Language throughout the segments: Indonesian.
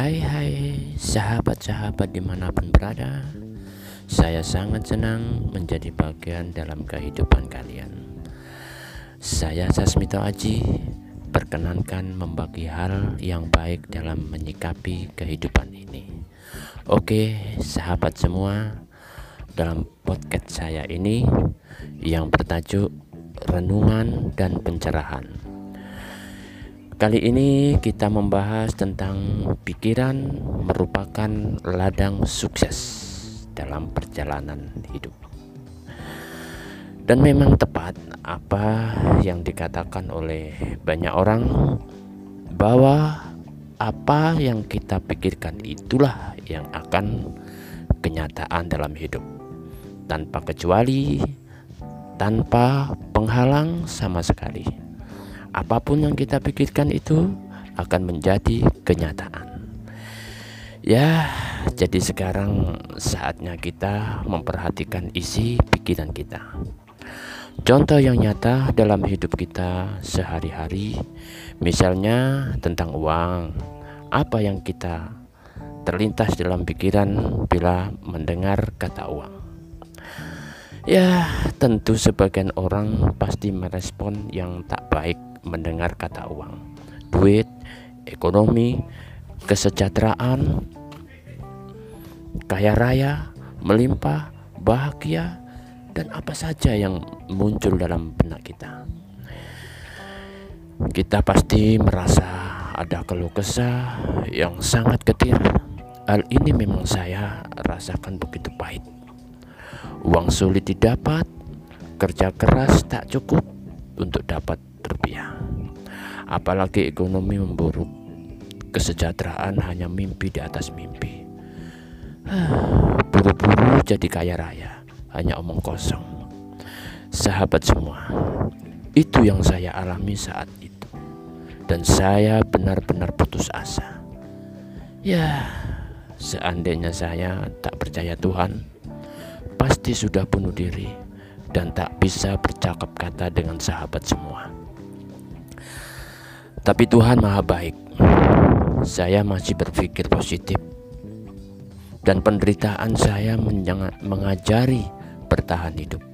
Hai hai sahabat-sahabat di mana pun berada Saya sangat senang menjadi bagian dalam kehidupan kalian. Saya Sasmito Aji Perkenankan membagi hal yang baik dalam menyikapi kehidupan ini. Oke sahabat semua Dalam podcast saya ini Yang bertajuk Renungan dan Pencerahan Kali ini kita membahas tentang pikiran merupakan ladang sukses dalam perjalanan hidup. Dan memang tepat apa yang dikatakan oleh banyak orang bahwa apa yang kita pikirkan itulah yang akan kenyataan dalam hidup. Tanpa kecuali, tanpa penghalang sama sekali apa pun yang kita pikirkan itu akan menjadi kenyataan. Ya, jadi sekarang saatnya kita memperhatikan isi pikiran kita. Contoh yang nyata dalam hidup kita sehari-hari, misalnya tentang uang, apa yang kita terlintas dalam pikiran bila mendengar kata uang. Ya, tentu sebagian orang pasti merespon yang tak baik mendengar kata uang, duit, ekonomi, kesejahteraan, kaya raya, melimpah, bahagia, dan apa saja yang muncul dalam benak kita. Kita pasti merasa ada keluh kesah yang sangat getir. Hal ini memang saya rasakan begitu pahit. Uang sulit didapat, kerja keras tak cukup untuk dapat rupiah. Apalagi ekonomi memburuk, kesejahteraan hanya mimpi di atas mimpi. Buru-buru jadi kaya raya, hanya omong kosong. Sahabat semua, itu yang saya alami saat itu. Dan saya benar-benar putus asa. Ya, seandainya saya tak percaya Tuhan, pasti sudah bunuh diri dan tak bisa bercakap kata dengan sahabat semua. Tapi Tuhan Maha Baik. Saya masih berpikir positif. Dan penderitaan saya mengajari bertahan hidup.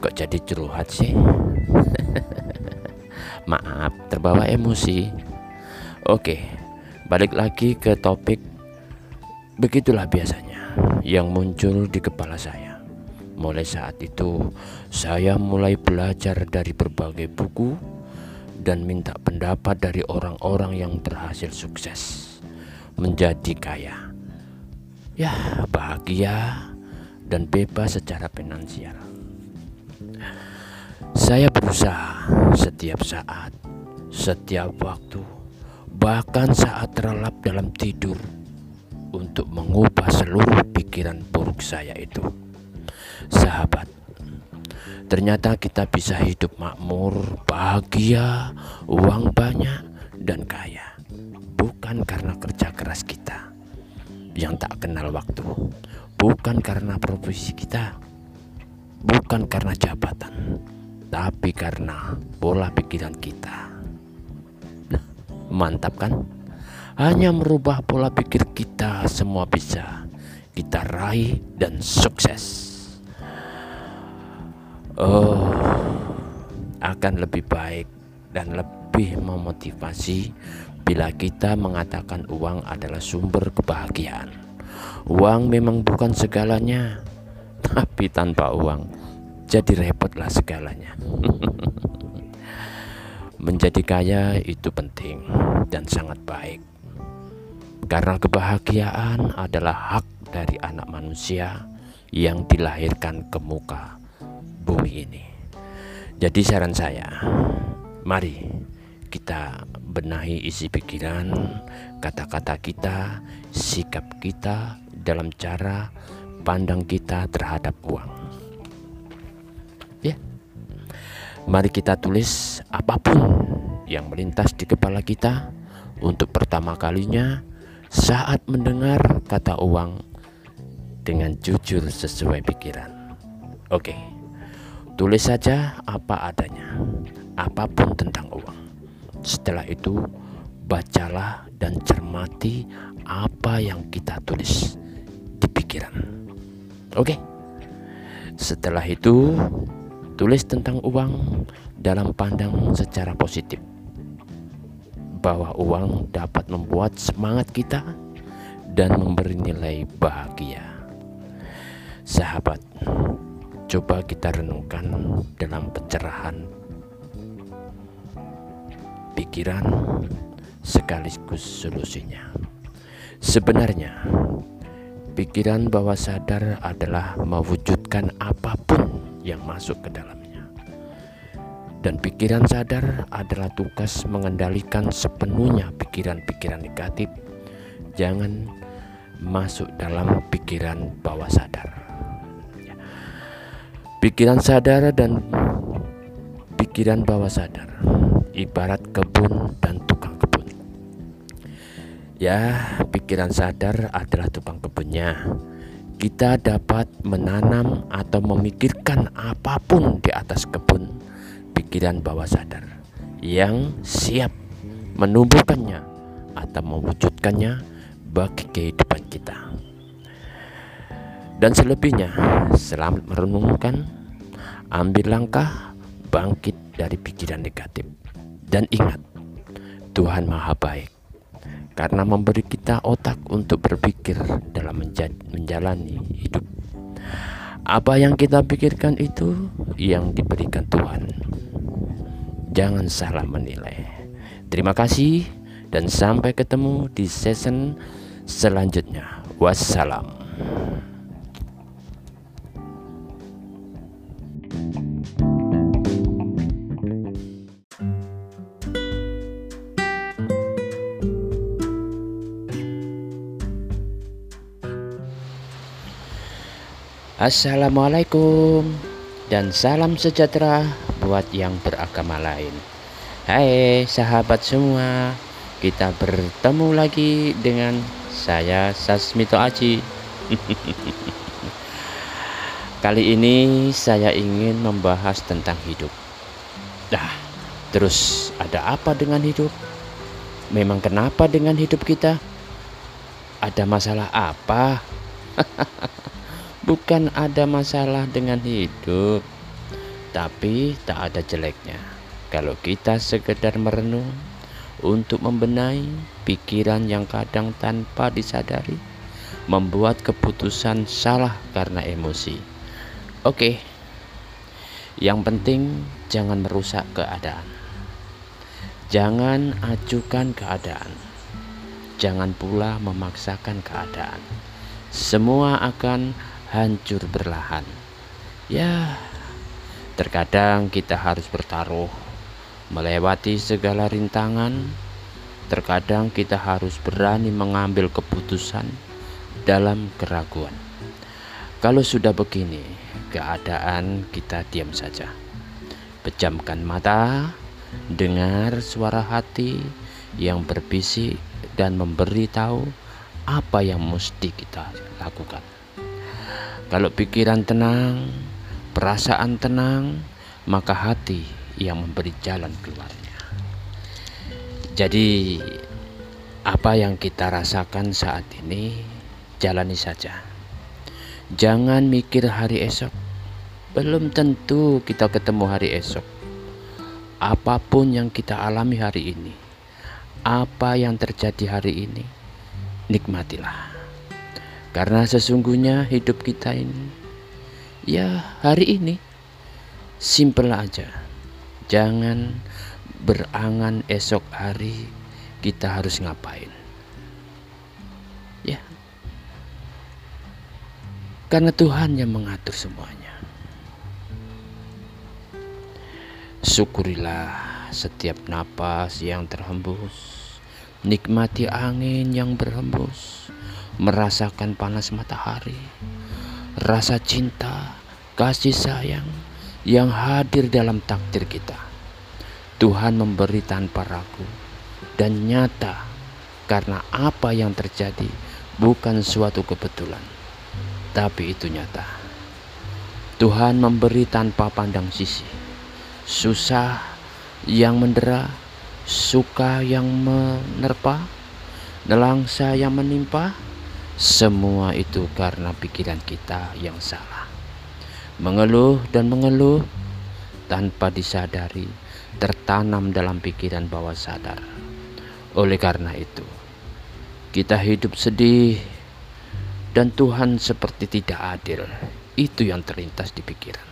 Kok jadi curhat sih? Maaf, terbawa emosi. Oke, balik lagi ke topik. Begitulah biasanya yang muncul di kepala saya. Mulai saat itu, saya mulai belajar dari berbagai buku dan minta pendapat dari orang-orang yang berhasil sukses menjadi kaya. Ya, bahagia dan bebas secara finansial. Saya berusaha setiap saat, setiap waktu, bahkan saat terlelap dalam tidur untuk mengubah seluruh pikiran buruk saya itu. Sahabat, Ternyata kita bisa hidup makmur, bahagia, uang banyak, dan kaya. Bukan karena kerja keras kita yang tak kenal waktu. Bukan karena profesi kita. Bukan karena jabatan. Tapi karena pola pikiran kita. Nah, mantap kan? Hanya merubah pola pikir kita semua bisa kita raih dan sukses oh akan lebih baik dan lebih memotivasi bila kita mengatakan uang adalah sumber kebahagiaan. Uang memang bukan segalanya, tapi tanpa uang jadi repotlah segalanya. Menjadi kaya itu penting dan sangat baik. Karena kebahagiaan adalah hak dari anak manusia yang dilahirkan ke muka bumi ini. Jadi saran saya, mari kita benahi isi pikiran, kata-kata kita, sikap kita dalam cara pandang kita terhadap uang. Ya. Mari kita tulis apa pun yang melintas di kepala kita untuk pertama kalinya saat mendengar kata uang dengan jujur sesuai pikiran. Oke. Okay. Tulis saja apa adanya, apa pun tentang uang. Setelah itu, bacalah dan cermati apa yang kita tulis di pikiran. Oke. Setelah itu, tulis tentang uang dalam pandang secara positif. Bahwa uang dapat membuat semangat kita dan memberi nilai bahagia. Sahabat, coba kita renungkan dalam pencerahan pikiran sekaligus solusinya. Sebenarnya, pikiran bawah sadar adalah mewujudkan apa pun yang masuk ke dalamnya. Dan pikiran sadar adalah tugas mengendalikan sepenuhnya pikiran-pikiran negatif. Jangan masuk dalam pikiran bawah sadar. Pikiran sadar dan pikiran bawah sadar ibarat kebun dan tukang kebun. Ya, pikiran sadar adalah tukang kebunnya. Kita dapat menanam atau memikirkan apa pun di atas kebun pikiran bawah sadar yang siap menumbuhkannya atau mewujudkannya bagi kehidupan kita. Dan selebihnya, selamat merenungkan, ambil langkah, bangkit dari pikiran negatif. Dan ingat, Tuhan Maha Baik karena memberi kita otak untuk berpikir dalam menjalani hidup. Apa yang kita pikirkan itu yang diberikan Tuhan. Jangan salah menilai. Terima kasih dan sampai ketemu di season selanjutnya. Wassalam. Assalamualaikum dan salam sejahtera buat yang beragama lain. Hai sahabat semua, kita bertemu lagi dengan saya Sasmito Aji. Kali ini saya ingin membahas tentang hidup. Nah, terus ada apa dengan hidup? Memang kenapa dengan hidup kita? Ada masalah apa? Bukan ada masalah dengan hidup, tapi tak ada jeleknya. Kalau kita sekedar merenung untuk membenahi pikiran yang kadang tanpa disadari, membuat keputusan salah karena emosi. Oke, yang penting jangan merusak keadaan. Jangan acukan keadaan. Jangan pula memaksakan keadaan. Semua akan hancur berlahan. Ya, terkadang kita harus bertaruh melewati segala rintangan. Terkadang kita harus berani mengambil keputusan dalam keraguan. Kalau sudah begini, keadaan kita diam saja. Pejamkan mata, dengar suara hati yang berbisik dan memberitahu apa yang mesti kita lakukan. Kalau pikiran tenang, perasaan tenang, maka hati yang memberi jalan keluarnya. Jadi, apa yang kita rasakan saat ini, jalani saja. Jangan mikir hari esok. Belum tentu kita ketemu hari esok. Apa pun yang kita alami hari ini, apa yang terjadi hari ini, nikmatilah. Karena sesungguhnya hidup kita ini ya hari ini simple aja. Jangan berangan esok hari kita harus ngapain. Ya. Karena Tuhan yang mengatur semuanya. Syukurilah setiap napas yang terhembus. Nikmati angin yang berhembus merasakan panas matahari, rasa cinta, kasih sayang yang hadir dalam takdir kita. Tuhan memberi tanpa ragu dan nyata karena apa yang terjadi bukan suatu kebetulan, tapi itu nyata. Tuhan memberi tanpa pandang sisi, susah yang mendera, suka yang menerpa, nelangsa yang menimpa, semua itu karena pikiran kita yang salah. Mengeluh dan mengeluh tanpa disadari tertanam dalam pikiran bawah sadar. Oleh karena itu, kita hidup sedih dan Tuhan seperti tidak adil. Itu yang terlintas di pikiran.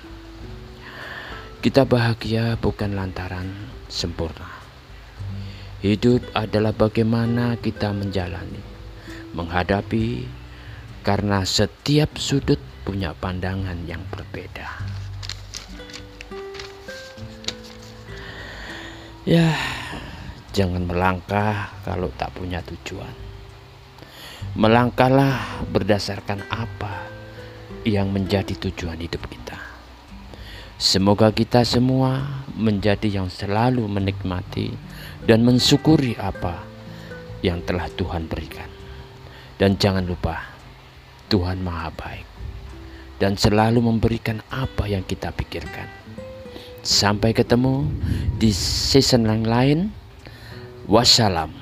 Kita bahagia bukan lantaran sempurna. Hidup adalah bagaimana kita menjalani, menghadapi, karena setiap sudut punya pandangan yang berbeda. Ya, jangan melangkah kalau tak punya tujuan. Melangkahlah berdasarkan apa yang menjadi tujuan hidup kita. Semoga kita semua menjadi yang selalu menikmati dan mensyukuri apa yang telah Tuhan berikan. Dan jangan lupa, Tuhan Maha Baik dan selalu memberikan apa yang kita pikirkan. Sampai ketemu di season yang lain. Wassalam.